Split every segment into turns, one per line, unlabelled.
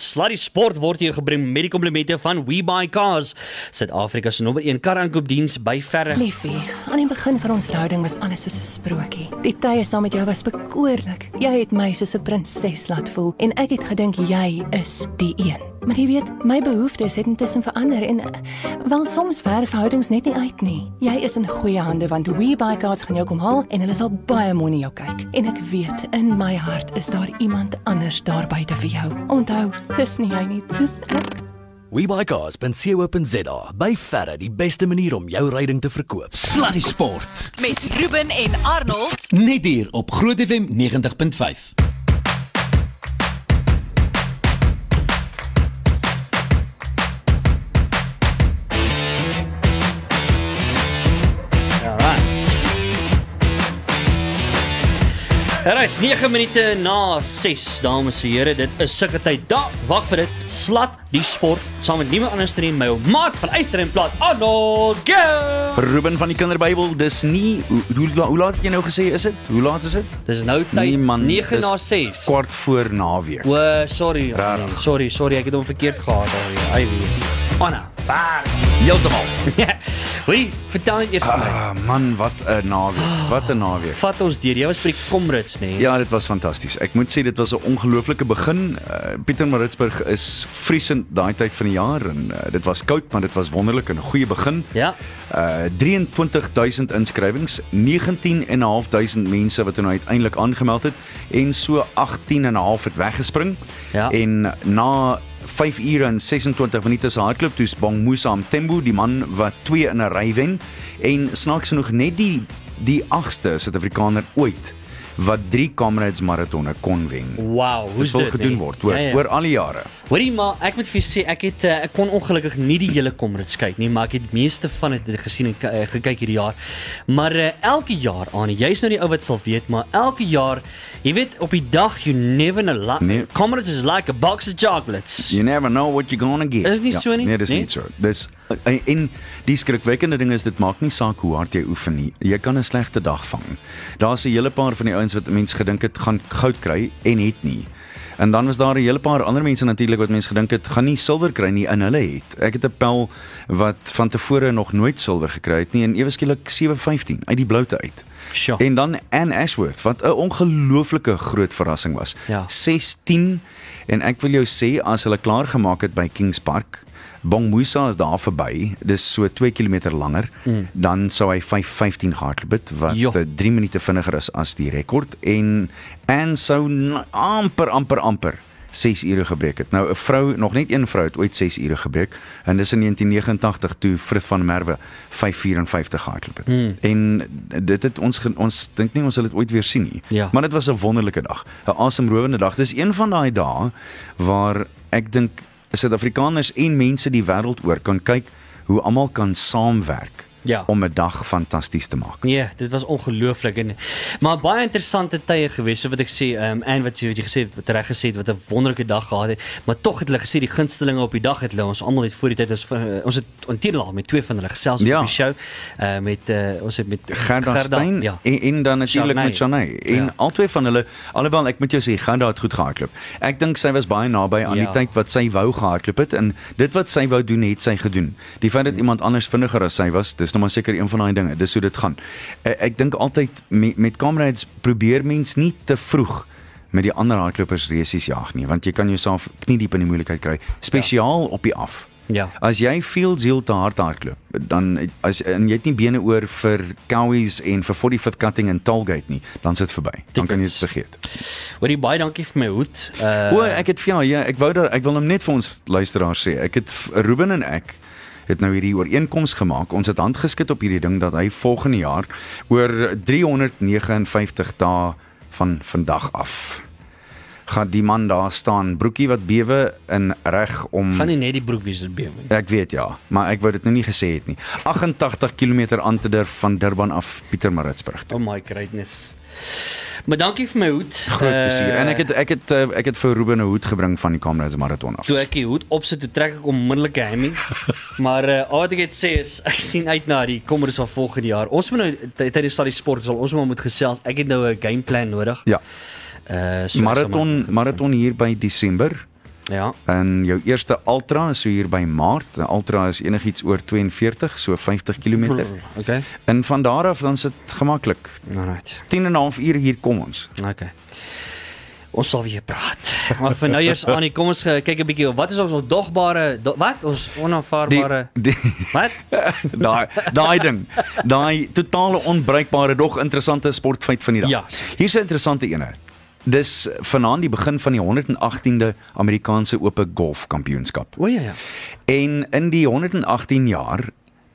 Sluddy Sport word hier gebring met die komplimente van WeBuyCars, Suid-Afrika se nommer 1 karaankoopdiens by verre.
Liefie, aan die begin van ons verhouding was alles soos 'n sprokie. Die tye saam met jou was bekoorlik. Jy het my soos 'n prinses laat voel en ek het gedink jy is die een. Maar jy weet, my behoeftes het intussen verander en eh, wel soms werk verhoudings net nie uit nie. Jy is in goeie hande want WeBuyCars gaan jou kom haal en hulle sal baie mooi na jou kyk. En ek weet in my hart is daar iemand anders daar buite vir jou. Onthou, dis nie hy nie, dis ek.
WeBuyCars.co.za by verre die beste manier om jou ryding te verkoop.
Sluddy Sport.
met Ruben en Arnold.
Net hier op Groot FM 90.5.
Alright, 9 minute na 6, dames en here, dit is sulke tyd. Da, wag vir dit. Slat die sport saam met niemand anders nie, my ou maat van Eyster en Plat. Arnold, go!
Ruben van die Kinderbybel, dis nie hoe, hoe, hoe laat jy nou gesê is dit? Hoe laat is dit?
Dis nou tyd
Nee, man,
9
dis
na 6.
Kwart voor naweek.
O, sorry.
Rarig.
Nee, sorry, sorry, ek het hom verkeerd gehad alweer. Ai weet. Anna, vaar.
Heeltemal.
Hoorie, vertel net eers vir my.
Ah man, wat 'n naweek. Wat 'n naweek.
Vat ons deur. Jy was by die Komrits, nê?
Ja, dit was fantasties. Ek moet sê dit was 'n ongelooflike begin. Uh, Pietermaritzburg is vriesend daai tyd van die jaar en uh, dit was koud, maar dit was wonderlik en 'n goeie begin.
Ja.
Uh 23000 inskrywings, 19500 mense wat nou uiteindelik aangemeld het en so 18 en 'n half het weggespring.
Ja.
En na 5 ure en 26 minute se hardloop toets Bong Musa Mthembu, die man wat 2 in 'n ry wen. En snaaks genoeg net die die 8ste Suid-Afrikaner ooit wat 3 Comrades maratonne kon wen.
Wow, hoe's
Dit
dit?
gedoen
nee?
word oor
Ja, ja.
oor al die jare.
Hoorie maar, ek moet vir jou sê ek het uh, ek kon ongelukkig nie die hele Komrits kyk nie, maar ek het meeste van dit gesien en uh, gekyk hierdie jaar. Maar uh, elke jaar aan, jy's nou die ou wat sal weet, maar elke jaar, jy weet op die dag you never know.
Nee.
Komrits is like a box of chocolates.
You never know what you're gonna get.
Is nie so nie?
Nee, dis
Nee?
nie so. Dis en- en die skrikwekkende ding is dit maak nie saak hoe hard jy oefen nie. Jy kan 'n slegte dag vang. Daar's 'n hele paar van die ouens wat mense gedink het gaan goud kry en het nie. En dan was daar 'n hele paar ander mense natuurlik wat mense gedink het gaan nie silwer kry nie in hulle het. Ek het 'n pel wat van tevore nog nooit silwer gekry het nie en ewe skielik 715 uit die bloute uit.
Sjoe.
En dan Anne Ashworth wat 'n ongelooflike groot verrassing was.
Ja.
16 en ek wil jou sê as hulle klaar gemaak het by Kings Park Bongmusa is daar verby. Dis so 2 km langer. Mm. Dan sou hy 5:15 gehardloop het wat
Jo.
3 minute vinniger is as die rekord en en sou amper amper amper 6 ure gebreek het. Nou 'n vrou, nog net een vrou het ooit 6 ure gebreek en dis in 1989 toe Frith van Merwe 5:54 gehardloop het.
Hmm.
En dit het ons ons dink nie ons sal dit ooit weer sien nie.
Ja.
Maar dit was 'n wonderlike dag, 'n asemrowende dag. Dis een van daai dae waar ek dink Suid-Afrikaners en mense die wêreld oor kan kyk hoe almal kan saamwerk
Ja.
om 'n dag fantasties te maak.
Nee, dit was ongelooflik en maar baie interessante tye gewees so wat ek sê ehm um, en wat jy wat jy gesê het wat reg gesê het wat 'n wonderlike dag gehad het maar tog het hulle gesê die gunstelinge op die dag het hulle ons almal het voor die tyd ons uh, ons het intedeel al met twee van hulle gesels
Ja.
op die show uh, met uh, ons het met
Gerda Stein
ja.
en, en dan natuurlik met Shanay. En
Ja.
ja. albei van hulle, alhoewel ek moet jou sê Gerda het goed gehardloop. Ek dink sy was baie naby aan
Ja.
die tyd wat sy wou gehardloop het en dit wat sy wou doen, het sy gedoen. Die feit dat iemand anders vinniger as sy was, dis nou maar seker een van daai dinge. Dis hoe dit gaan. Ek, ek dink altyd met, met comrades probeer mens nie te vroeg met die ander hardlopers resies jag nie, want jy kan jouself knie diep in die moeilikheid kry, spesiaal ja. op die af.
Ja.
As jy veel siel te hard hardloop, dan as en jy het nie bene oor vir Cowies en vir 45th cutting en Tollgate nie, dan sit verby. Dan kan jy dit vergeet.
Hoorie baie dankie vir my hoed. Uh
O, ek het vir jou, ja, ek wou daar ek wil hom net vir ons luisteraars sê. Ek het Ruben en ek het nou hierdie ooreenkoms gemaak. Ons het handgeskit op hierdie ding dat hy volgende jaar oor 359 dae van vandag af gaan die man daar staan, broekie wat bewe in reg om
gaan nie net die broek wees dit bewe.
Ek weet ja, maar ek wou dit nou nie gesê het nie. 88 km aan te durf van Durban af Pietermaritzburg. toe.
Oh my greatness. Maar dankie vir my hoed.
Groot plesier. En ek het ek het uh, ek het vir Ruben 'n hoed gebring van die Comrades maraton af.
Toe ek die hoed opsit, toe trek ek onmiddellik 'n hemming. maar uh, al wat ek het sê is ek sien uit na die kommers van volgende jaar. Ons moet nou ty- tydens al die sport sal ons maar moet gesels. Ek het nou 'n gameplan nodig.
Ja.
Uh so
Maraton maraton hier by Desember
Ja.
En jou eerste ultra is so hier by Maart. 'n Ultra is enigiets oor 42, so 50 km.
Okay.
En van daar af dan is dit gemaklik.
Alright.
10 en 'n half uur hier kom ons.
Okay. Ons sal weer praat. Maar vir nou eers aan, kom ons eh, kyk 'n bietjie wat is ons ondogbare do, wat ons onaanvaarbare
die
wat?
daai daai ding. Daai totale onbruikbare dog interessante sportfeit van die dag.
Ja.
Hier's 'n interessante ene. Dis vanaand die begin van die 118de Amerikaanse Ope Golf Kampioenskap.
O ja ja.
En in die 118 jaar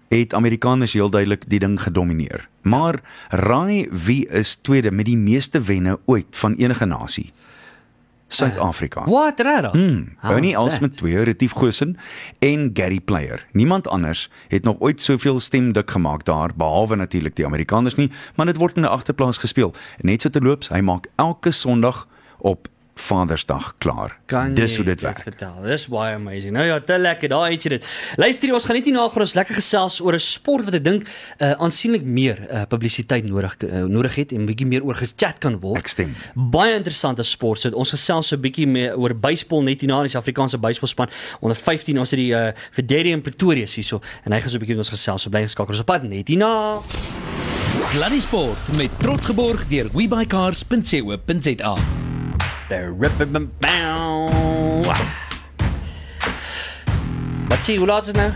het Amerikaners heel duidelik die ding gedomeineer. Maar raai wie is tweede met die meeste wenne ooit van enige nasie? Suid-Afrika.
What rara?
Hmm, Bernie
that?
twee, Retief Goosen en Gary Player. Niemand anders het nog ooit soveel stemdik gemaak daar behalwe natuurlik die Amerikaners nie, maar dit word in 'n agterplaas gespeel. Net so te loops, hy maak elke Sondag op Vadersdag klaar.
Kan
Dis hoe dit werk.
Vertel. Dis baie amazing. Nou ja, te lekker. Daar het jy dit. Luister, hier, ons gaan net hier na gaan ons lekker gesels oor 'n sport wat ek dink uh, aansienlik meer uh, publisiteit nodig uh, nodig het en 'n bietjie meer oor gechat kan word.
Ek stem.
Baie interessante sport. So ons gesels so 'n bietjie meer oor baseball net hierna, die Suid-Afrikaanse baseballspan onder 15. Ons het die uh, Federian Pretorius hierso en hy gaan so 'n bietjie met ons gesels. So bly geskakel. Ons op pad net hierna.
Sluddy Sport met trots geborg deur webycars.co.za.
Wat sê hoe laat is dit nou?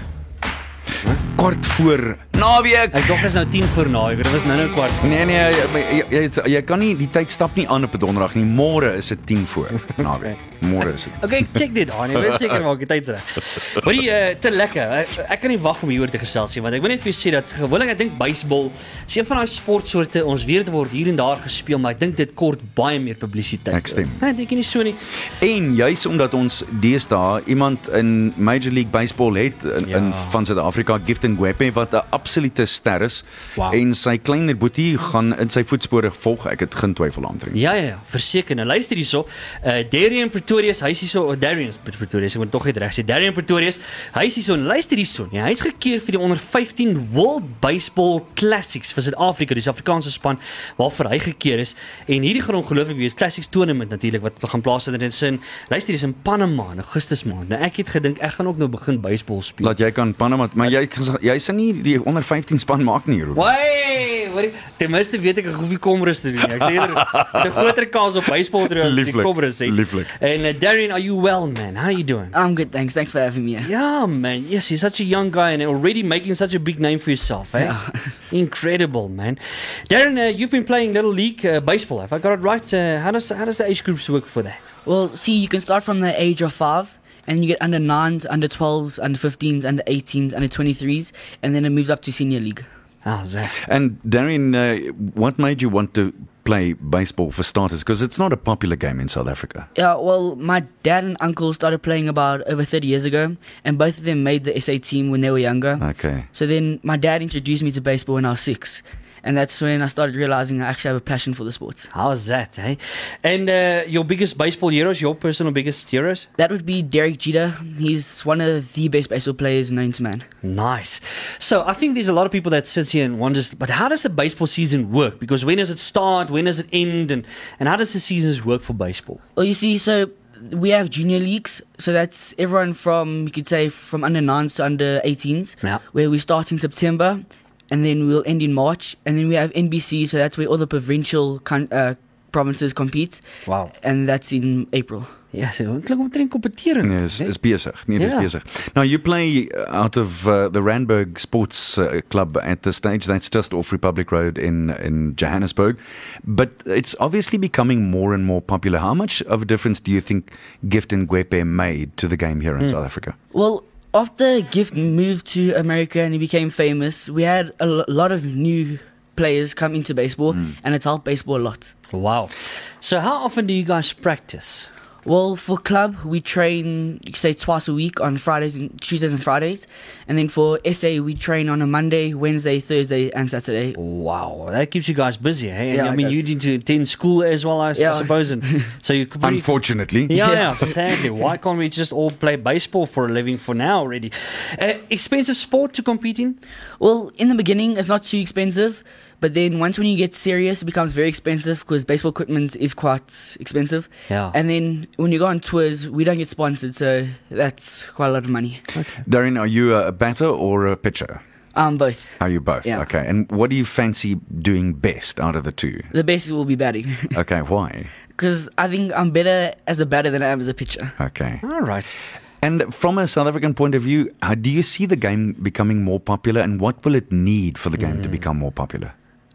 Kwart voor naweek.
Ek dink is nou 10 voor naweek. Dit was nou nou kwart.
Nee nee, jy, jy, jy, jy kan nie die tyd stap nie aan op 'n donderdag nie. Môre is dit 10 voor naweek. Môre is dit.
Okay, check dit aan. Jy weet seker maak die tyd reg. Maar die uh, te lekker. Ek, ek kan nie wag om hieroor te gesels nie want ek wil net vir jou sê dat gewoonlik ek dink baseball is een van daai sportsoorte ons weet dit word hier en daar gespeel, maar ek dink dit kort baie meer publisiteit.
Ek stem.
Nee, dink nie so nie?
En juis omdat ons deesdae iemand in Major League Baseball het in,
Ja.
in van Suid-Afrika, Gifton Gwepe wat 'n absolute ster is
Wow.
en sy kleiner boetie gaan in sy voetspore volg. Ek het geen twyfel aantrek.
Ja ja ja, verseker. Nou luister hierso. Uh Darian Pretorius, hy's hierso, oh, Darian Pretorius, ek moet tog net reg sê. Darian Pretorius, hy's hierso. en Luister hierso. Ja, hy's gekeer vir die onder 15 World Baseball Classics vir Suid-Afrika, die Suid-Afrikaanse span waarvoor hy gekeer is. En hierdie gaan ongelooflik wees. Classics tournament natuurlik wat gaan plaasvind in sin. Luister, dis in Panama in Augustus maand. Nou ek het gedink ek gaan ook nou begin baseball speel.
Laat jy kan Panama, maar jy jy sien nie die onder 15 span maak nie, Ruben.
Wai, wat ten minste weet ek ek hoef nie komrus te doen nie. Ek sê eerder 'n groter kans op baseball te doen as die
Lieflik,
komrus het.
lieflik.
En uh, Darren, are you well man? How are you doing?
I'm good, thanks. Thanks for having me.
Yeah, man. Yes, you're such a young guy and already making such a big name for yourself, eh? Incredible, man. Darren, uh, you've been playing little league uh, baseball. Have I got it right? Uh, how does how does the age groups work for that?
Well, see, you can start from the age of five, and you get under nines, under 12s, under 15s, under 18s, under 23s, and then it moves up to senior league.
That?
And Darren, uh, what made you want to play baseball for starters because it's not a popular game in South Africa.
Yeah, well, my dad and uncle started playing about over 30 years ago, and both of them made the SA team when they were younger.
Okay.
So then my dad introduced me to baseball when I was six. And that's when I started realizing I actually have a passion for the sport.
How's that, eh? And uh, your biggest baseball heroes, your personal biggest heroes?
That would be Derek Jeter. He's one of the best baseball players known to man.
Nice. So I think there's a lot of people that sits here and wonders, but how does the baseball season work? Because when does it start? When does it end? And, and how does the seasons work for baseball?
Well, you see, so we have junior leagues. So that's everyone from, you could say, from under 9s to under 18s,
Yeah.
where we start in September and then we'll end in March. And then we have NBC, so that's where all the provincial con- uh, provinces compete.
Wow.
And that's in April.
Ja, so klink omtrent kompetering.
Nee, is is besig. Nee, dis
Ja.
besig. Now you play out of uh, the Randburg Sports uh, Club at the stage that's just off Republic Road in in Johannesburg, but it's obviously becoming more and more popular. How much of a difference do you think Gift and Gwepe made to the game here in South Africa?
Well, after Gift moved to America and he became famous, we had a lot of new players come into baseball, mm. and it's helped baseball a lot.
Wow. So how often do you guys practice?
Well, for club, we train, say, twice a week on Fridays and Tuesdays and Fridays. And then for SA, we train on a Monday, Wednesday, Thursday, and Saturday.
Wow, that keeps you guys busy, hey? And
Yeah,
I
it
mean, you need to attend school as well, I,
Yeah.
suppose. And so you could pretty,
Unfortunately.
Yeah,
Yeah.
yeah, sadly. Why can't we just all play baseball for a living for now already? Uh, expensive sport to compete in?
Well, in the beginning, it's not too expensive, But then once when you get serious, it becomes very expensive because baseball equipment is quite expensive.
Yeah.
And then when you go on tours, we don't get sponsored, so that's quite a lot of money. Okay.
Darren, are you a batter or a pitcher?
Um, both.
Are you both?
Yeah.
Okay. And what do you fancy doing best out of the two?
The best will be batting
Okay, why?
because I think I'm better as a batter than I am as a pitcher.
Okay.
All right.
And from a South African point of view, how do you see the game becoming more popular and what will it need for the game to become more popular?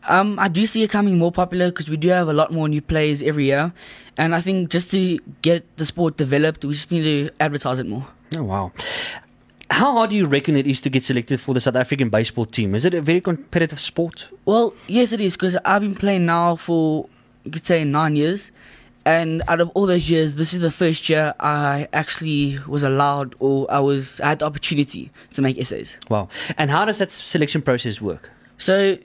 Um, I do see it coming more popular because we do have a lot more new players every year, and I think just to get the sport developed, we just need to advertise it more.
Oh wow. How hard do you reckon it is to get selected for the South African baseball team? Is it a very competitive sport?
Well, yes, it is because I've been playing now for you could say nine years, and out of all those years, this is the first year I actually was allowed or I was I had the opportunity to make essays.
Wow. And how does that selection process work?
So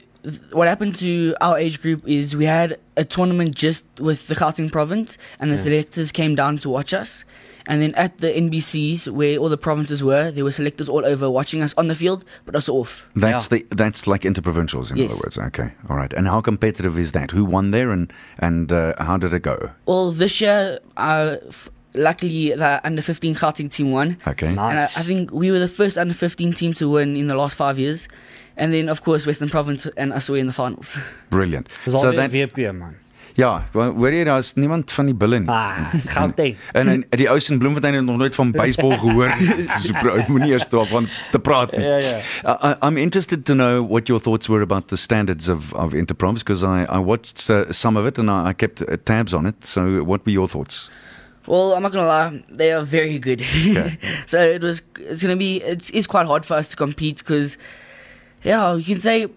what happened to our age group is we had a tournament just with the Gauteng province, and the selectors came down to watch us. And then at the NBCs, where all the provinces were, there were selectors all over watching us on the field, but also off.
That's
Yeah.
the that's like interprovincials in
Yes.
other words. Okay. All right. And how competitive is that? Who won there and and uh, how did it go?
Well, this year, uh, f- luckily, the under 15 Gauteng team won.
Okay.
And I,
Nice.
I think we were the first under 15 team to win in the last five years. And then, of course, Western Province and us were in the finals.
Brilliant.
Dis al weer WP man.
ja, wel, hoor jy daar's niemand van die bulle nie.
Ah, Gauteng.
En, en die ouens in Bloemfontein het nog nooit van baseball gehoor. so ek moenie eers daarvan te praat nie.
Ja, ja.
I, I'm interested to know what your thoughts were about the standards of of Interproms because I I watched uh, some of it and I, I kept uh, tabs on it. So what were your thoughts?
Well, I'm not gonna lie, they are very good. so it was, it's gonna be, it's, it's quite hard for us to compete because, yeah, you can say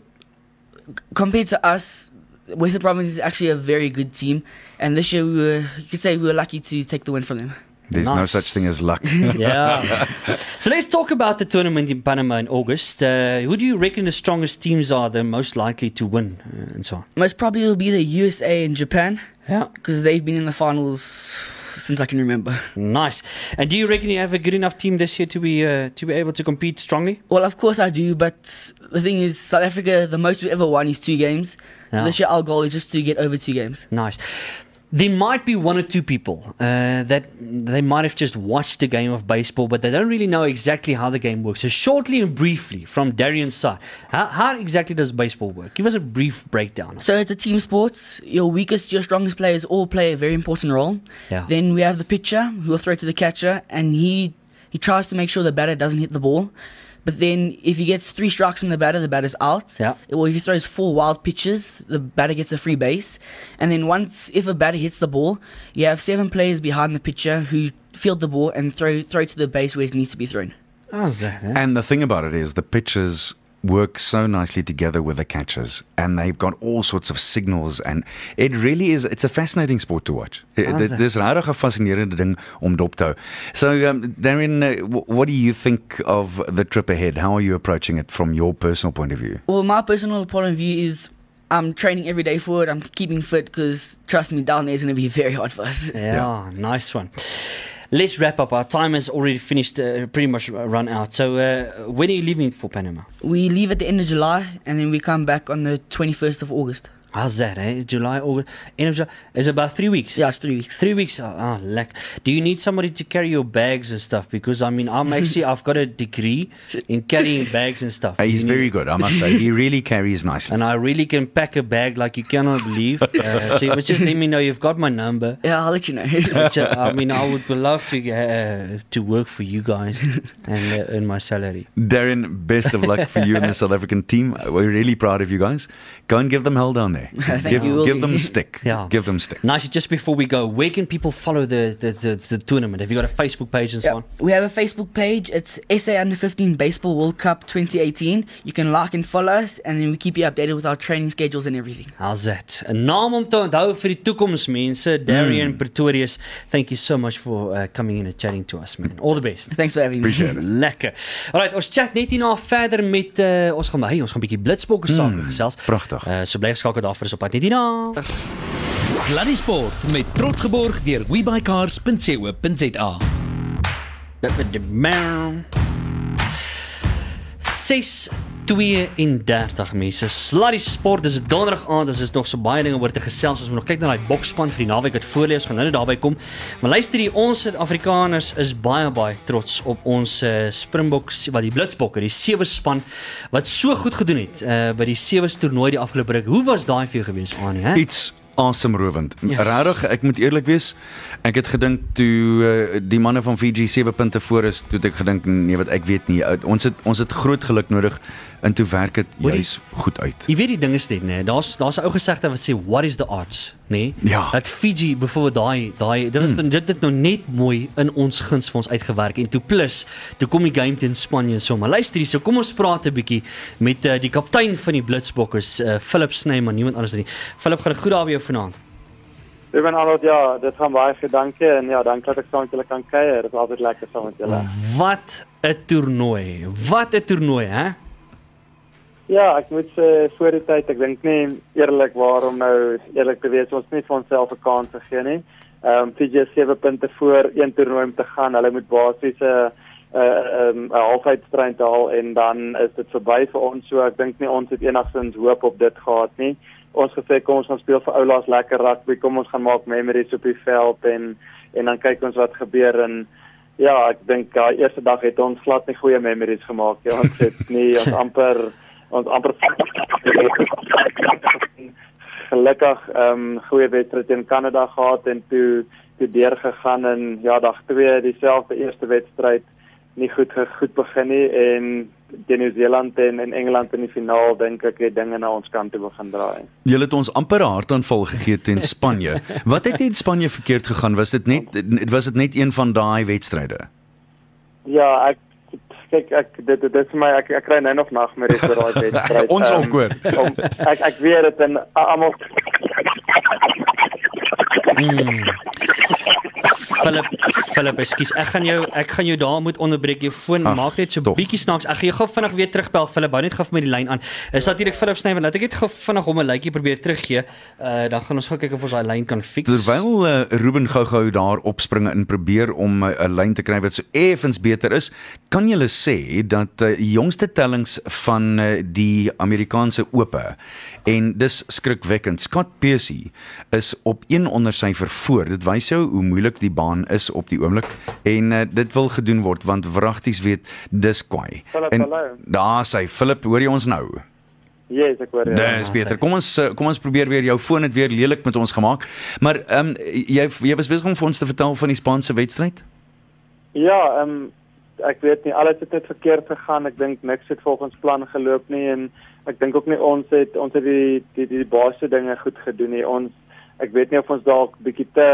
compared to us, Western Province is actually a very good team, and this year we were, you could say we were lucky to take the win from them.
There's no such thing as luck.
Yeah. so let's talk about the tournament in Panama in August. Uh, who do you reckon the strongest teams are the most likely to win uh, and so on?
Most probably will be the USA and Japan
Yeah.
because they've been in the finals since I can remember.
Nice. And do you reckon you have a good enough team this year to be uh, to be able to compete strongly?
Well, of course I do, but the thing is, South Africa, the most we've ever won is two games. So this year our goal is just to get over two games.
Nice. There might be one or two people uh, that they might have just watched the game of baseball, but they don't really know exactly how the game works. So, shortly and briefly, from Darian's side, how, how exactly does baseball work? Give us a brief breakdown.
So it's a team sport. Your weakest, your strongest players all play a very important role.
Yeah.
Then we have the pitcher who will throw to the catcher, and he he tries to make sure the batter doesn't hit the ball. But then if he gets three strikes from the batter, the batter's out.
Yeah.
Well, if he throws four wild pitches, the batter gets a free base. And then once if a batter hits the ball, you have seven players behind the pitcher who field the ball and throw throw to the base where it needs to be thrown.
How's that? eh?
And the thing about it is the pitchers work so nicely together with the catchers and they've got all sorts of signals and it really is it's a fascinating sport to watch. It- Dit
is
dis regtig 'n fascinerende ding om dop te hou. So um, Darren uh, what do you think of the trip ahead? How are you approaching it from your personal point of view?
Well, my personal point of view is I'm training every day for it. I'm keeping fit because trust me, down there is going to be very hard for us.
Yeah, nice one. Let's wrap up. Our time has already finished, uh, pretty much run out. So, uh, when are you leaving for Panama?
We leave at the end of July and then we come back on the 21st of August.
How's that, eh? July, August, end of July. It's about three weeks.
Yeah, it's three weeks.
Three weeks. Oh, oh leck. Do you need somebody to carry your bags and stuff? Because I mean, I'm actually I've got a degree in carrying bags and stuff.
He's
You need-
very good, I must say. He really carries nicely.
And I really can pack a bag like you cannot believe. Uh, so just let me know you've got my number.
Yeah, I'll let you know.
Which, uh, I mean, I would love to uh, to work for you guys and uh, earn my salary.
Darren, best of luck for you and the South African team. We're really proud of you guys. Go and give them hell down there.
Thank
give,
you,
give them stick.
Yeah.
Give them stick.
Nice. Just before we go, where can people follow the the, the, the tournament? Have you got a Facebook page and so
Yeah,
on?
we have a Facebook page. It's SA Under 15 Baseball World Cup 2018. You can like and follow us, and then we keep you updated with our training schedules and everything.
How's that? 'n Naam om te onthou vir die toekoms mense. Darian
Hmm.
Pretorius. Thank you so much for uh, coming in and chatting to us man. All the best.
Thanks for having me.
Appreciate it.
Lekker. Alright, ons chat net hierna verder met uh, ons gaan hey, ons gaan 'n bietjie blitsbokke sake gesels.
pragtig.
Uh, so bly geskakel daarvoor is op pad net hierna.
Sluddy Sport met trots geborg deur webycars.co.za.
6 32 mense. Sluddy Sport, dis 'n donderdag aand, dis is nog so baie dinge oor te gesels ons nog kyk na daai boksspan vir die naweek wat voor lê, ons gaan nou net daarby kom. Maar luister hier, ons Suid-Afrikaners is baie baie trots op ons uh, Springboks, wat die Blitsbokke, die sewe span wat so goed gedoen het uh, by die sewe toernooi die afgelope ruk. Hoe was daai vir jou gewees, Anie, hè?
Iets asemrowend.
Yes.
Regtig, ek moet eerlik wees, ek het gedink toe uh, die manne van Fiji 7 punte voor is, toe het ek gedink nee, wat ek weet nie. Ons het ons het groot geluk nodig en toe werk dit juis goed uit.
Jy weet die ding is dit, nê. Daar's daar's 'n ou gesegde wat sê what is the odds, nê?
Ja.
Dat Fiji byvoorbeeld daai daai dit was hmm. dit het nou net mooi in ons guns vir ons uitgewerk en toe plus toe kom die game teen Spanje so. Maar luister hier, so kom ons praat 'n bietjie met uh, die kaptein van die Blitsbokkers, uh, Philip Snyman, niemand anders nie. Philip, gaan goed daar by jou vanaand?
Ruben Arnold, ja, dit gaan baie vir dankie en ja, dankie dat ek saam met julle kan kuier. Dit is altyd lekker saam met julle.
Wat 'n toernooi. Wat 'n toernooi, hè?
Ja, ek moet sê voor die tyd, ek dink nie eerlik waarom nou eerlik te wees, ons nie vir onsself 'n kans gegee nie. Ehm um, is 7 punte voor een toernooi om te gaan. Hulle moet basies 'n 'n 'n 'n halfeindstryd haal en dan is dit verby vir ons. So ek dink nie ons het enigsins hoop op dit gehad nie. Ons gesê kom ons gaan speel vir oulaas lekker rugby. Kom ons gaan maak memories op die veld en en dan kyk ons wat gebeur en ja, ek dink daai eerste dag het ons glad nie goeie memories gemaak nie. Ons het nie ons amper ons amper gelukkig ehm um, goeie wedstryd teen Kanada gehad en toe toe deurgegaan en ja dag 2 dieselfde eerste wedstryd nie goed goed begin nie en teen Nieu-Seeland en en Engeland in die finaal dink ek het dinge na ons kant toe begin draai.
Julle het ons amper 'n hartaanval gegee teen Spanje. Wat het teen Spanje verkeerd gegaan? Was dit net was dit net een van daai wedstryde?
Ja, ek kyk ek dit dit is vir my ek ek kry nou nog nagmerries oor daai wedstryd.
Ons
Ehm,
ook, hoor.
om- Ek ek weet dit en almal
Mm. Philip, Philip, ekskuus. Ek gaan jou ek gaan jou daar moet onderbreek. Jou foon maak net so bietjie snaaks. Ek gaan jou gou vinnig weer terugbel. Philip, hou net gou vir my die lyn aan. Is natuurlik Philip Snyman. Laat ek net gou vinnig hom 'n lykie probeer teruggee. Uh dan gaan ons gou kyk of ons daai lyn kan fix.
Terwyl uh, Ruben gou-gou daar opspringe en probeer om uh, 'n lyn te kry wat so effens beter is, kan jy sê dat uh, jongste tellings van uh, die Amerikaanse Ope en dis skrikwekkend. Scott Pesci is op een ondersyfer voor. Dit wys jou hoe moeilik die baan is op die oomblik en uh, dit wil gedoen word want wragties weet dis kwaai.
Philip,
En daar sê Philip, hoor jy ons nou?
Yes, ek hoor jou.
Dis beter. Kom ons eh, kom ons probeer weer jou foon het weer lelik met ons gemaak. Maar ehm um, jy jy was besig om vir ons te vertel van die Spaanse wedstryd?
Ja, ehm um, ek weet nie alles het net verkeerd gegaan. Ek dink niks het volgens plan geloop nie en ek dink ook nie ons het ons het die die die, die basiese dinge goed gedoen nie. Ons ek weet nie of ons dalk bietjie te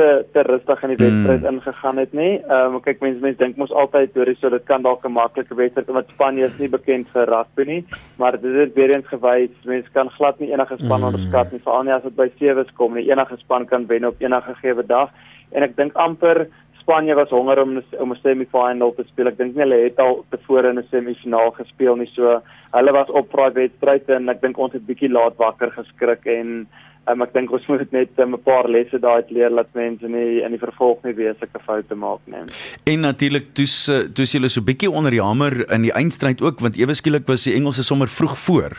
te te rustig in die wedstryd mm. ingegaan het nie. Ehm um, kyk mense mense dink mos altyd hoor so dit kan dalk 'n maklike wedstryd want Spanje is nie bekend vir rugby nie, maar dit het weer eens gewys mense kan glad nie enige span mm. onderskat nie, veral nie as dit by sewees kom nie. Enige span kan wen op enige gegee dag en ek dink amper Spanje was honger om om 'n semifinal te speel. Ek dink nie hulle het al tevore in 'n semifinaal gespeel nie. So hulle was op daai wedstryd en ek dink ons het bietjie laat wakker geskrik en um, ek dink ons moet net um, 'n paar lesse daai leer dat mense nie in die vervolg nie weer sulke foute maak nie.
En natuurlik toes eh, toes julle so bietjie onder die hamer in die eindstryd ook want ewe skielik was die Engelse sommer vroeg voor.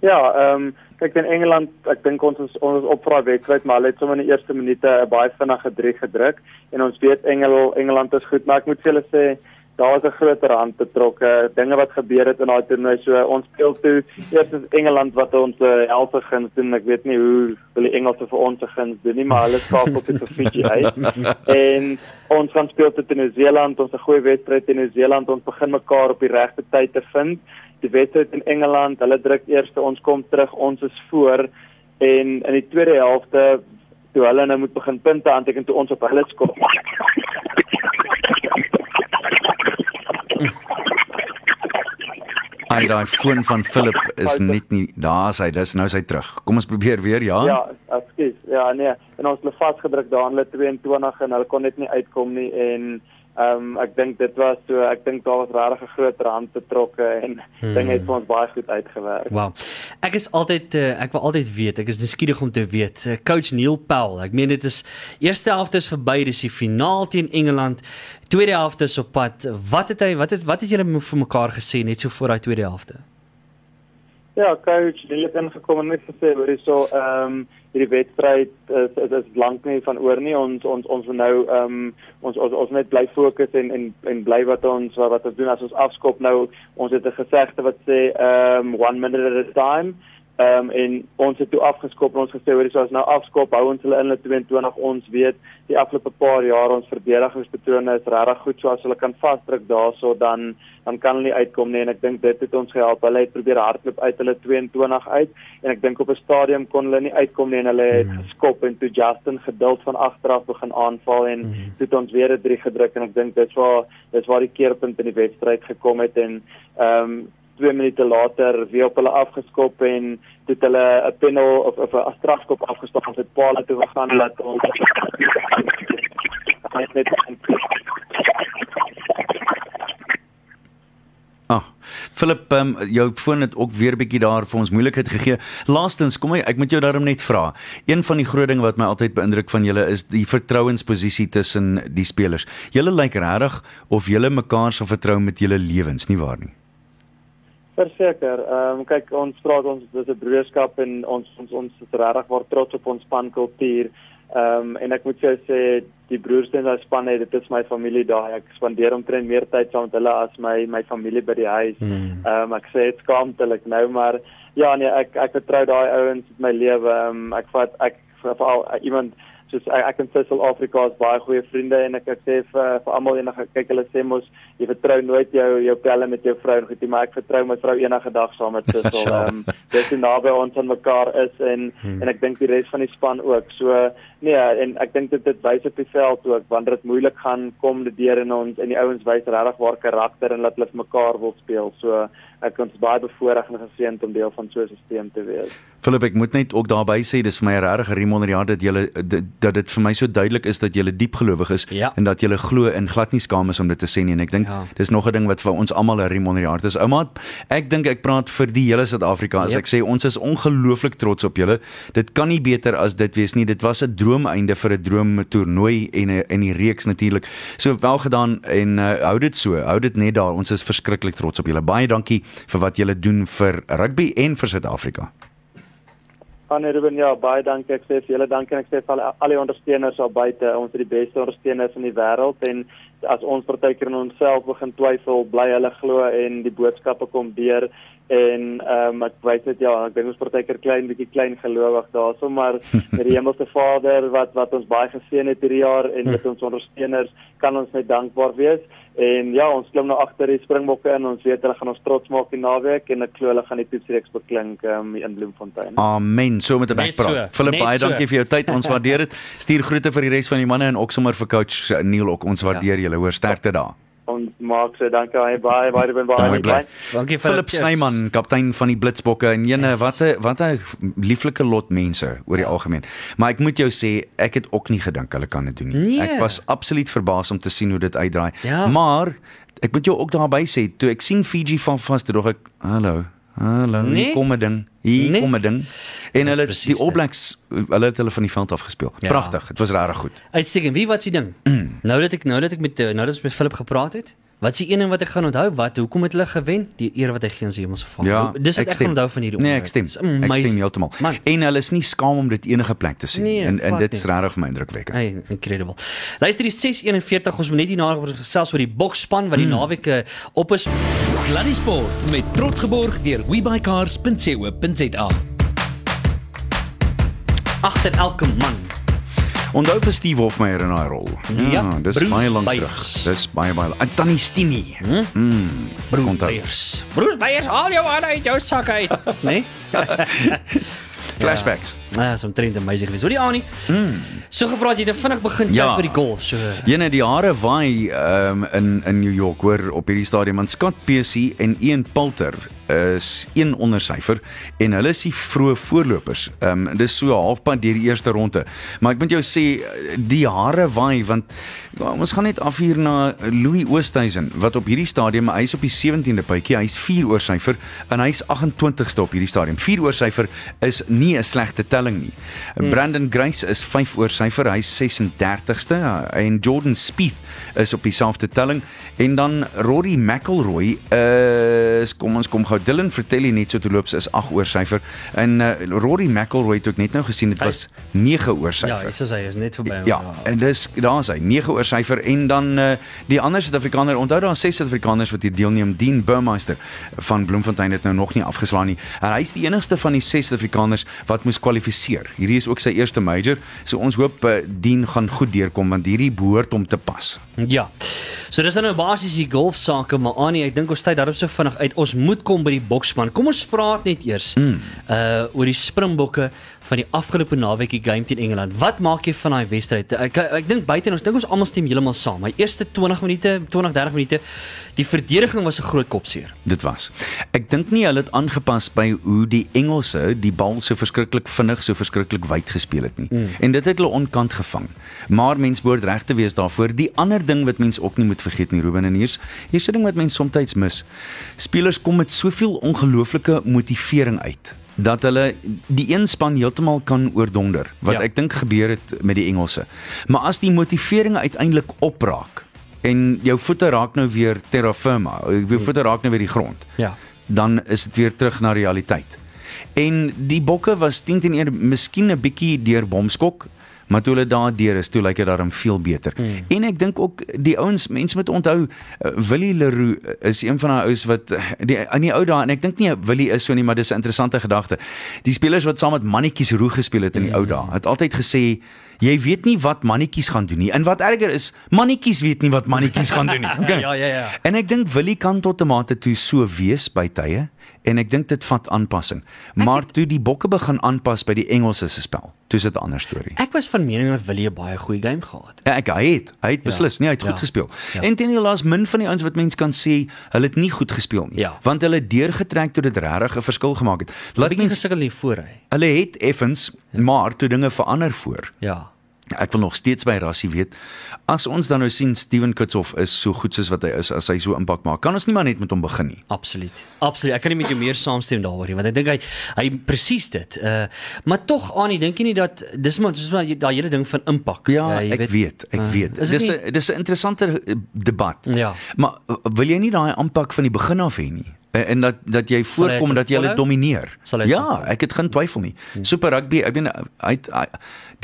Ja, ehm um, kyk in Engeland, ek dink ons is ons is op daai wedstryd, maar hulle het sommer in die eerste minute 'n baie vinnige 3 gedruk en ons weet Engel Engeland is goed, maar ek moet vir julle sê daar was 'n groter hand betrokke, dinge wat gebeur het in daai toernooi. So ons speel toe eers is Engeland wat ons uh, elfde guns doen. Ek weet nie hoe wil die Engelse vir ons se guns doen nie, maar hulle skakel tot vir Fiji uit. en ons gaan speel teen Nieu-Seeland, ons 'n goeie wedstryd teen Nieu-Seeland. Ons begin mekaar op die regte tyd te vind die wedstryd in Engeland, hulle druk eers, ons kom terug, ons is voor en in die tweede helfte toe hulle nou moet begin punte aanteken toe ons op hulle skop.
Ai daai foon van Philip is net nie daar's hy, dis nou is hy terug. Kom ons probeer weer, ja?
Ja, ekskuus. Ja, nee. en ons het hulle vasgedruk daar in hulle 22 en hulle kon net nie uitkom nie en Ehm um, ek dink dit was so ek dink daar was regtig 'n groot rand betrokke en hmm. dinge het vir ons baie goed uitgewerk.
Wow. Ek is altyd uh, ek wil altyd weet, ek is nuuskierig om te weet. Uh, Coach Neil Powell, ek meen dit is eerste helfte is verby, dis die finaal teen Engeland. Tweede helfte is op pad. Wat het hy wat het wat het julle vir mekaar gesê net so voor daai tweede helfte?
Ja, coach, die het ingekom en net gesê hoor hierso ehm um, hierdie wedstryd is is, is lank nie van oor nie. Ons ons ons nou ehm um, ons ons ons net bly fokus en en en bly wat ons wat ons doen as ons afskop nou. Ons het 'n gesegde wat sê ehm um, one minute at a time. Ehm um, en ons het toe afgeskop en ons gesê hoor dis nou afskop hou ons hulle in hulle 22 ons weet die afgelope paar jaar ons verdedigingspatrone is regtig goed so as hulle kan vasdruk daarso dan dan kan hulle nie uitkom nie en ek dink dit het ons gehelp hulle het probeer hardloop uit hulle 22 uit en ek dink op 'n stadium kon hulle nie uitkom nie en hulle het mm. geskop en toe Justin geduld van agteraf begin aanval en mm. toe het ons weer 'n 3 gedruk en ek dink dit was dit was die keerpunt in die wedstryd gekom het en ehm um, 2 minute later weer op hulle afgeskop en het hulle 'n panel of of 'n strafskop afgestop en dit paal toe gegaan laat ons
Ah, Philip, um, jou foon het ook weer bietjie daar vir ons moeilikheid gegee. Laastens, kom ek, ek moet jou daarom net vra. Een van die groot dinge wat my altyd beïndruk van julle is die vertrouensposisie tussen die spelers. Julle lyk regtig of julle mekaar sal vertrou met julle lewens, nie waar nie?
Verseker, ehm um, kyk ons praat ons dis 'n broerskap en ons ons ons is regtig waar trots op ons spankultuur. Ehm um, en ek moet jou sê die broers in daai span het dit is my familie daai. Ek spandeer omtrent meer tyd saam met hulle as my my familie by die huis.
Hmm.
Ehm mm. um, ek sê dit skaamtelik nou maar ja nee ek ek vertrou daai ouens met my lewe. Ehm um, ek vat ek veral iemand soos ek, ek en Sissel Afrika is baie goeie vriende en ek, ek sê vir vir almal enige kyk hulle sê mos jy vertrou nooit jou jou pelle met jou vrou en goed jy maar ek vertrou my vrou enige dag saam met Sissel. Ehm um, dis hoe naby ons aan mekaar is en hmm. en ek dink die res van die span ook. So nee en ek dink dit dit wys op die veld ook wanneer dit moeilik gaan kom die deur in ons en die ouens wys regtig waar karakter en dat hulle mekaar wil speel. So ek ons baie bevoorreg en geseënd om deel van so 'n stelsel te wees.
Philip, ek moet net ook daarby sê dis vir my 'n regtig riem onder die hart dat jy dat dit vir my so duidelik is dat jy diep gelowig is
ja.
en dat jy glo en glad nie skaam is om dit te sê nie en ek dink ja. dis nog 'n ding wat vir ons almal 'n riem onder die hart is. Ouma, ek dink ek praat vir die hele Suid-Afrika as yep. ek sê ons is ongelooflik trots op julle. Dit kan nie beter as dit wees nie. Dit was 'n droomeinde vir 'n droomtoernooi en 'n in die reeks natuurlik. So wel gedaan en uh, hou dit so. Hou dit net daar. Ons is verskriklik trots op julle. Baie dankie vir wat julle doen vir rugby en vir Suid-Afrika.
Anne Ruben, ja, baie dankie. Ek sê vir julle dankie en ek sê vir al, al die ondersteuners daar buite. Ons is die beste ondersteuners in die wêreld en as ons partykeer in onsself begin twyfel, bly hulle glo en die boodskappe kom deur en ehm um, ek weet dit ja, ek dink ons partykeer klein bietjie klein gelowig daarso, maar met die Hemelse Vader wat wat ons baie geseën het hierdie jaar en met ons ondersteuners kan ons net dankbaar wees. En ja, ons klim nou agter die Springbokke in. Ons weet hulle gaan ons trots maak die naweek en ek glo hulle gaan die toetsreeks beklink um, in Bloemfontein.
Amen. So met 'n backpraat. Philip, baie so. dankie vir jou tyd. Ons waardeer dit. Stuur groete vir die res van die manne en ook sommer vir coach Neil ook. Ons waardeer ja. julle. Hoor sterkte daar
ons maak so dankie aan baie baie baie baie baie.
Dankie Philip Snyman, kaptein van die Blitsbokke en jene yes. wat 'n wat 'n lieflike lot mense oor die ja. algemeen. Maar ek moet jou sê, ek het ook nie gedink hulle kan dit doen nie.
Nee.
Ek was absoluut verbaas om te sien hoe dit uitdraai.
Ja.
Maar ek moet jou ook daarby sê, toe ek sien Fiji van vas toe dog ek, hallo. Hallo, nee? hier kom 'n ding. Hier nee? kom 'n ding. En hulle die All Blacks, hulle het hulle van die veld af gespeel. Ja. Pragtig. Dit was regtig goed.
Uitstekend. Wie wat s'ie ding? Mm. Nou dat ek nou dat ek met nou dat ons met Philip gepraat het, Wat is die een ding wat ek gaan onthou? Wat hoekom het hulle gewen? Die eer wat hy gee aan sy hemelse Vader.
Ja,
Dis wat ek, ek gaan onthou van hierdie
Nee, ek stem. Ek stem heeltemal. En hulle is nie skaam om dit enige plek te sien
nee,
en en dit is regtig vir my indrukwekkend.
Hey, incredible. Luister die 641 ons moet net hier na gesels oor die boksspan wat die hmm. naweek eh, op is.
Sluddy Sport met trots geborg deur webycars.co.za.
Agter elke man
Onthou vir Steve Hofmeyer in daai rol.
Ja,
ja dis Bruce baie lank terug. Dis baie baie. En Tannie Stini.
Hm? Mm, Bruce Beyers. Bruce Beyers, al jou aan uit jou sak uit, né?
Flashbacks.
Ja, so 'n trend amazing gewees. Hoor jy aan nie? Mm. So gepraat jy het vinnig begin ja. by die golf. So
Jene die hare waai um, in in New York hoor op hierdie stadium aan Scott Pesci en Ian Poulter is een ondersyfer en hulle is die vroeë voorlopers. Ehm um, dis so halfpad deur die eerste ronde. Maar ek moet jou sê die hare waai want ja, ons gaan net af hier na Louis Oosthuizen wat op hierdie stadium hy's op die 17de puitjie, hy's 4 oorsyfer en hy's 28ste op hierdie stadium. 4 oorsyfer is nie 'n slegte telling nie. Hmm. Brandon Grace is 5 oorsyfer, hy's 36ste en Jordan Spieth is op dieselfde telling en dan Rory McIlroy is kom ons kom gou Dylan Fratelli net so te loop is 8 oorsyfer en uh, Rory McIlroy het ook net nou gesien dit was 9 oorsyfer.
Ja, soos hy is net verby.
Ja, en dis daar's hy 9 oorsyfer en dan uh, die ander Suid-Afrikaner onthou daar 6 Suid-Afrikaners wat hier deelneem Dean Burmeister van Bloemfontein het nou nog nie afgeslaan nie. En hy's die enigste van die 6 Suid-Afrikaners wat moes kwalifiseer. Hierdie is ook sy eerste major. So ons hoop uh, Dean gaan goed deurkom want hierdie behoort hom te pas.
Ja. So dis nou basies die golf sake, maar Annie, ek dink ons tyd daarop so vinnig uit. Ons moet kom by die boksman. Kom ons praat net eers mm. uh oor die Springbokke van die afgelope naweek die game teen Engeland. Wat maak jy van daai wedstryd? Ek ek, ek dink buite ons dink ons almal stem heeltemal saam. My eerste 20 minute, 20 30 minute, die verdediging was 'n groot kopseer.
Dit was. Ek dink nie hulle het aangepas by hoe die Engelse die bal so verskriklik vinnig, so verskriklik wyd gespeel het nie. Mm. En dit het hulle onkant gevang. Maar mens behoort reg te wees daarvoor. Die ander ding wat mens ook nie moet vergeet nie, Ruben en hier's hier's 'n ding wat mens soms mis. Spelers kom met soveel ongelooflike motivering uit dat hulle die een span heeltemal kan oordonder wat ja. ek dink gebeur het met die Engelse. Maar as die motivering uiteindelik opraak en jou voete raak nou weer terra firma, jou voete raak nou weer die grond.
Ja.
Dan is dit weer terug na realiteit. En die bokke was 10 teen 1 miskien 'n bietjie deur bomskok maar toe hulle daardeur is, toe lyk dit daarom veel beter. Hmm. En ek dink ook die ouens, mense moet onthou uh, Willie Leroux is een van daai ouens wat die in die ou dae en ek dink nie Willie is so nie, maar dis 'n interessante gedagte. Die spelers wat saam met mannetjies roeg gespeel het in die hmm. ou dae, het altyd gesê jy weet nie wat mannetjies gaan doen nie. En wat erger is, mannetjies weet nie wat mannetjies gaan doen nie.
Okay. ja, ja, ja.
En ek dink Willie kan tot 'n mate toe so wees by tye en ek dink dit vat aanpassing. Maar het, toe die bokke begin aanpas by die Engelse se spel, toe is dit 'n ander storie.
Ek was van mening dat Willie 'n baie goeie game gehad het.
Ja, ek hy het, hy het ja, beslis, nie hy het ja, goed gespeel. Ja. En teen die laas min van die ouens wat mens kan sê, hulle het nie goed gespeel nie,
ja.
want hulle deurgetrek tot dit regtig 'n verskil gemaak het.
Laat mense gesukkel nie voor hy.
Hulle het effens, ja. maar toe dinge verander voor.
Ja.
Ek wil nog steeds by Rassie weet. As ons dan nou sien Steven Kitshoff is so goed soos wat hy is, as hy so impak maak, kan ons nie maar net met hom begin nie.
Absoluut. Absoluut. Ek kan nie met jou meer saamstem daaroor nie, want ek dink hy hy presies dit. Uh maar tog aan, ek dink nie dat dis maar dis maar daai hele ding van impak.
Ja, uh, ek weet, weet, ek uh, weet. Dis 'n dis 'n interessante eh, debat.
Ja.
Maar wil jy nie daai impak van die begin af hê nie? En dat dat jy voorkom dat jy hulle domineer. Ja, ek het geen twyfel nie. Hmm. Super rugby, ek bedoel hy, hy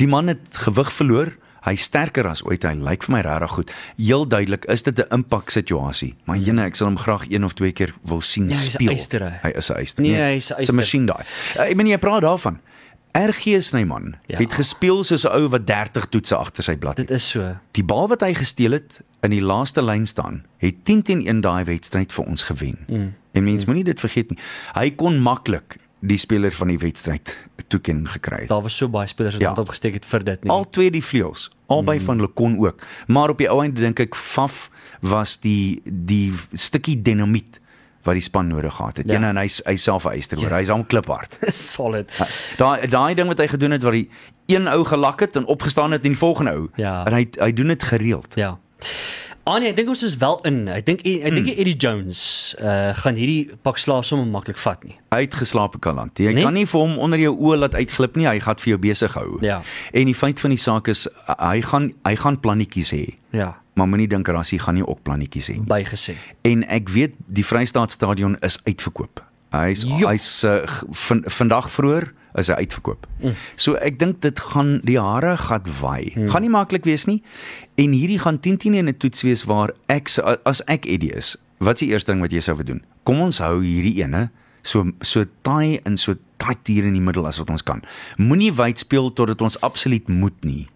die man het gewig verloor. Hy sterker as ooit. Hy lyk vir my regtig goed. Heel duidelik is dit 'n impak situasie. Maar jene, ek sal hom graag een of twee keer wil sien
ja,
speel.
Hy
is 'n eister.
Nee, hy is 'n eister.
'n masjien daai. Ek bedoel jy praat daarvan. RG Snyman ja. het gespeel soos 'n ou wat 30 toetse agter sy blad
het. Dit is so.
Die bal wat hy gesteel het in die laaste lyn staan, het 10 teen 1 daai wedstryd vir ons gewen. Mm. En mens mm. moenie dit vergeet nie. Hy kon maklik die speler van die wedstryd toeken gekry het.
Daar was so baie spelers wat ja. opgesteek het vir dit
nie. Al twee die vleuels, albei mm. van hulle kon ook. Maar op die ou einde dink ek Faf was die die stukkie dinamiet wat die span nodig gehad het. Ja. Een en hy hy self eister hoor. Ja. Hy's hom kliphard.
Solid.
Daai daai ding wat hy gedoen het waar hy een ou gelak het en opgestaan het en die volgende ou.
Ja.
En hy hy doen dit gereeld.
Ja. Anie, ek dink ons is wel in. Ek dink ek dink mm. Eddie Jones uh gaan hierdie pak slaas sommer maklik vat nie.
Uitgeslaapte kalant. Jy nee? kan nie vir hom onder jou oë laat uitglip nie. Hy gaan vir jou besig hou.
Ja.
En die feit van die saak is hy gaan hy gaan plannetjies hê.
Ja.
Maar moenie dink Rassie gaan nie ook plannetjies hê nie.
Bygesê.
En ek weet die Vrystaatstadion is uitverkoop. Hy's hy's uh, vandag vroeër is hy uitverkoop. Mm. So ek dink dit gaan die hare gaan waai. Mm. Gaan nie maklik wees nie. En hierdie gaan 10 10 in 'n toets wees waar ek as ek Eddie is. Wat is die eerste ding wat jy sou wil doen? Kom ons hou hierdie ene so so taai in so tight hier in die middel as wat ons kan. Moenie wyd speel totdat ons absoluut moet nie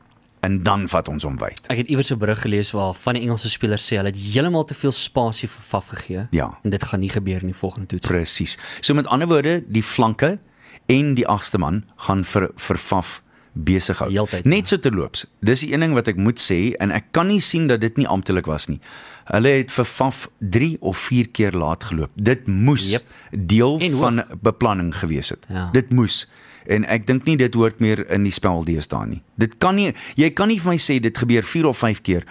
en dan vat ons hom wyd.
Ek het iewers 'n berig gelees waar van die Engelse spelers sê hulle het heeltemal te veel spasie vir Faf gegee
ja.
en dit gaan nie gebeur in die volgende toets.
Presies. So met ander woorde, die flanke en die agste man gaan vir vir Faf besig hou.
Heeltyd,
Net so terloops. Dis die een ding wat ek moet sê en ek kan nie sien dat dit nie amptelik was nie. Hulle het vir Faf 3 of 4 keer laat geloop. Dit moes
Jep.
deel
En
van beplanning gewees het.
Ja.
Dit moes. En ek dink nie dit hoort meer in die spel deesdae nie. Dit kan nie jy kan nie vir my sê dit gebeur 4 of 5 keer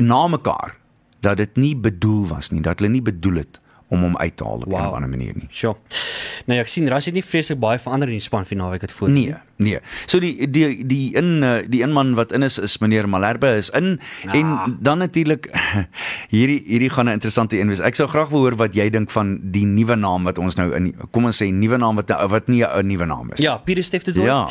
na mekaar dat dit nie bedoel was nie, dat hulle nie bedoel het om hom uit te haal op 'n
Wow.
of ander manier nie.
Sure. Nou ja, ek sien Ras het nie vreeslik baie verander in die span vir naweek het voor.
Nee, nee. So die die die in eh, die een man wat in is is meneer Malherbe is in
Ja.
en dan natuurlik hierdie hierdie gaan 'n interessante een wees. Ek sou graag wil hoor wat jy dink van die nuwe naam wat ons nou in kom ons sê nuwe naam wat wat nie 'n nuwe naam is.
Ja, Pieter Steff het dit.
Ja.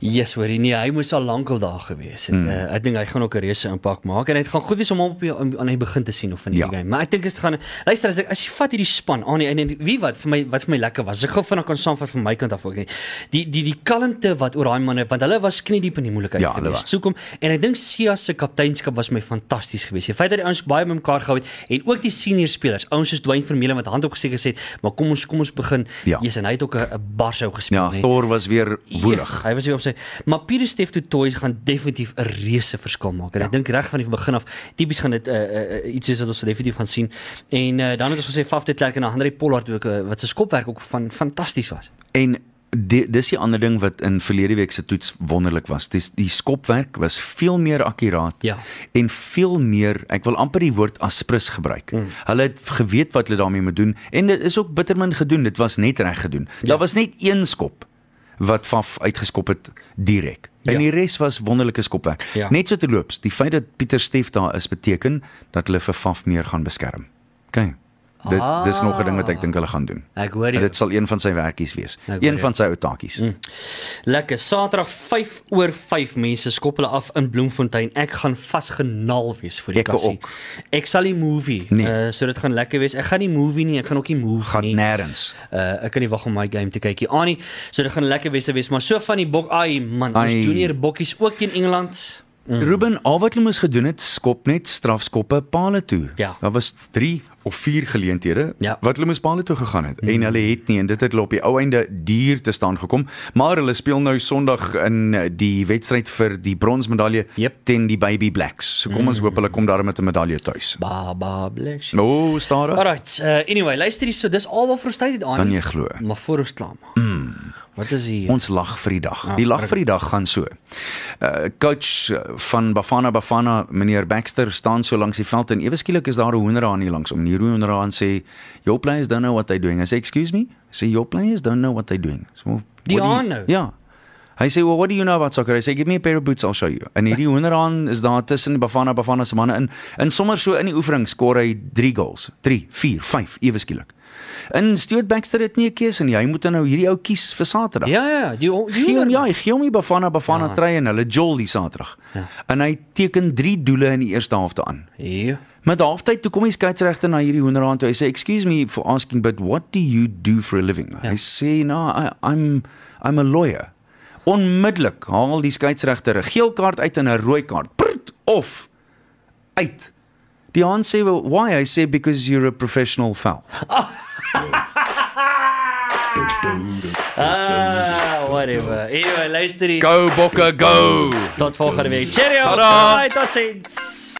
Yes, hoorie, nee, hy moes al lankal daar gewees het. Mm. Uh, ek dink hy gaan ook 'n reuse impak maak en dit gaan goed wees om hom op die, aan die begin te sien of in die
Ja.
game. Maar ek dink dit gaan luister as ek as jy vat hierdie span aan en, en wie wat vir my wat vir my lekker was. Ek gou vinnig kan saamvat van my kant af ook nie. Die die die kalmte wat oor daai manne want hulle was kniediep in die moeilikheid
Ja,
gewees.
was.
So kom en ek dink Sia se kapteinskap was my fantasties geweest. Die feit dat die ouens baie bymekaar gehou het en ook die senior spelers, ouens soos Dwayne Vermeulen wat hand op gesê gesê het, maar kom ons kom ons begin.
Ja.
Yes, en hy het ook 'n barsou gespeel,
Ja. Thor was weer woelig.
Ja, hy was weer op sy maar Pieter Steff Toy gaan definitief 'n reuse verskil maak. En ja. ek dink reg van die begin af tipies gaan dit 'n uh, uh, iets is wat ons definitief gaan sien. En uh, dan het ons gesê Faf de Klerk en Andre Pollard ook uh, wat se skopwerk ook van fantasties was.
En die, dis die ander ding wat in verlede week se toets wonderlik was. Dis die skopwerk was veel meer akkuraat
Ja.
en veel meer, ek wil amper die woord aspris gebruik. Mm. Hulle het geweet wat hulle daarmee moet doen en dit is ook bittermin gedoen. Dit was net reg gedoen. Ja. Daar was net een skop wat Faf uitgeskop het direk. En
Ja.
die res was wonderlike skopwerk.
Ja.
Net so terloops, die feit dat Pieter Steff daar is beteken dat hulle vir Faf meer gaan beskerm. OK. Dit ah. dis nog 'n ding wat ek dink hulle gaan doen.
Ek hoor jou.
dit sal een van sy werkies wees.
Ek
Een van sy ou taakies. Mm.
Lekker. Saterdag 5 oor 5 mense skop hulle af in Bloemfontein. Ek gaan vasgenaal wees vir die
Ek
kassie.
ook.
Ek sal nie movie.
Nee.
Uh, so dit gaan lekker wees. Ek gaan nie movie nie, ek gaan ook nie move
Gaan
nie.
nêrens.
Uh ek kan nie wag om my game te kykie. Annie, so dit gaan lekker wees te wees, maar so van die bok, ai man,
Ai.
ons junior bokkies ook teen Engeland.
Mm. Ruben, al wat hulle moes gedoen het, skop net strafskoppe paale toe.
Ja.
Daar was 3 of 4 geleenthede
Ja.
wat hulle moes paale toe gegaan het mm. en hulle het nie en dit het hulle op die ou einde duur te staan gekom, maar hulle speel nou Sondag in eh, die wedstryd vir die bronsmedalje
Jep.
teen die Baby Blacks. So kom ons hoop hulle kom daar met 'n medalje tuis.
Baba bless.
O, oh, stadig.
Alright, uh, anyway, luister hier so, dis al wat vir ons tyd het aan.
Kan jy glo?
Maar voor ons klaar maak. Mm. Wat is hier?
Ons lag vir die dag.
Ja,
Die lag vir die dag gaan so. Uh coach uh, van Bafana Bafana, meneer Baxter staan so langs die veld en ewe skielik is daar 'n hoenderhaan hier langs om. Die hoenderhaan sê, "Your players don't know what they're doing." I say, "Excuse me?" Say, "Your players don't know what they're doing." So,
Die haan nou?
Ja. Hy sê, "Well, what do you know about soccer?" I say, "Give me a pair of boots, I'll show you." En hierdie hoenderhaan is daar tussen die Bafana Bafana se manne in. En sommer so in die oefening skoor hy 3 goals. 3, 4, 5 ewe skielik. En Stuart Baxter het nie 'n keuse nie. Hy moet nou hierdie ou kies vir Saterdag.
Ja ja, die die
Gee hom ja, hy gee hom die Bafana Bafana
Ja.
ja. trei en hulle jol die Saterdag.
Ja.
Ja. En hy teken 3 doele in die eerste helfte aan.
Ja.
Met halftyd toe kom die skeieregter na hierdie hoenderhaan toe. Hy sê, "Excuse me for asking, but what do you do for a living?"
Ja.
Hy sê, "No, I, I'm I'm a lawyer." Onmiddellik haal die skeieregter 'n geel kaart uit en 'n rooi kaart. Prut, of uit. Die haan sê, well, "Why?" Hy sê, "Because you're a professional foul."
Ah, whatever. Anyway, luister hier.
Go Bokke, go.
Tot volgende week. Cheerio.
Tada.
Bye, tot ziens.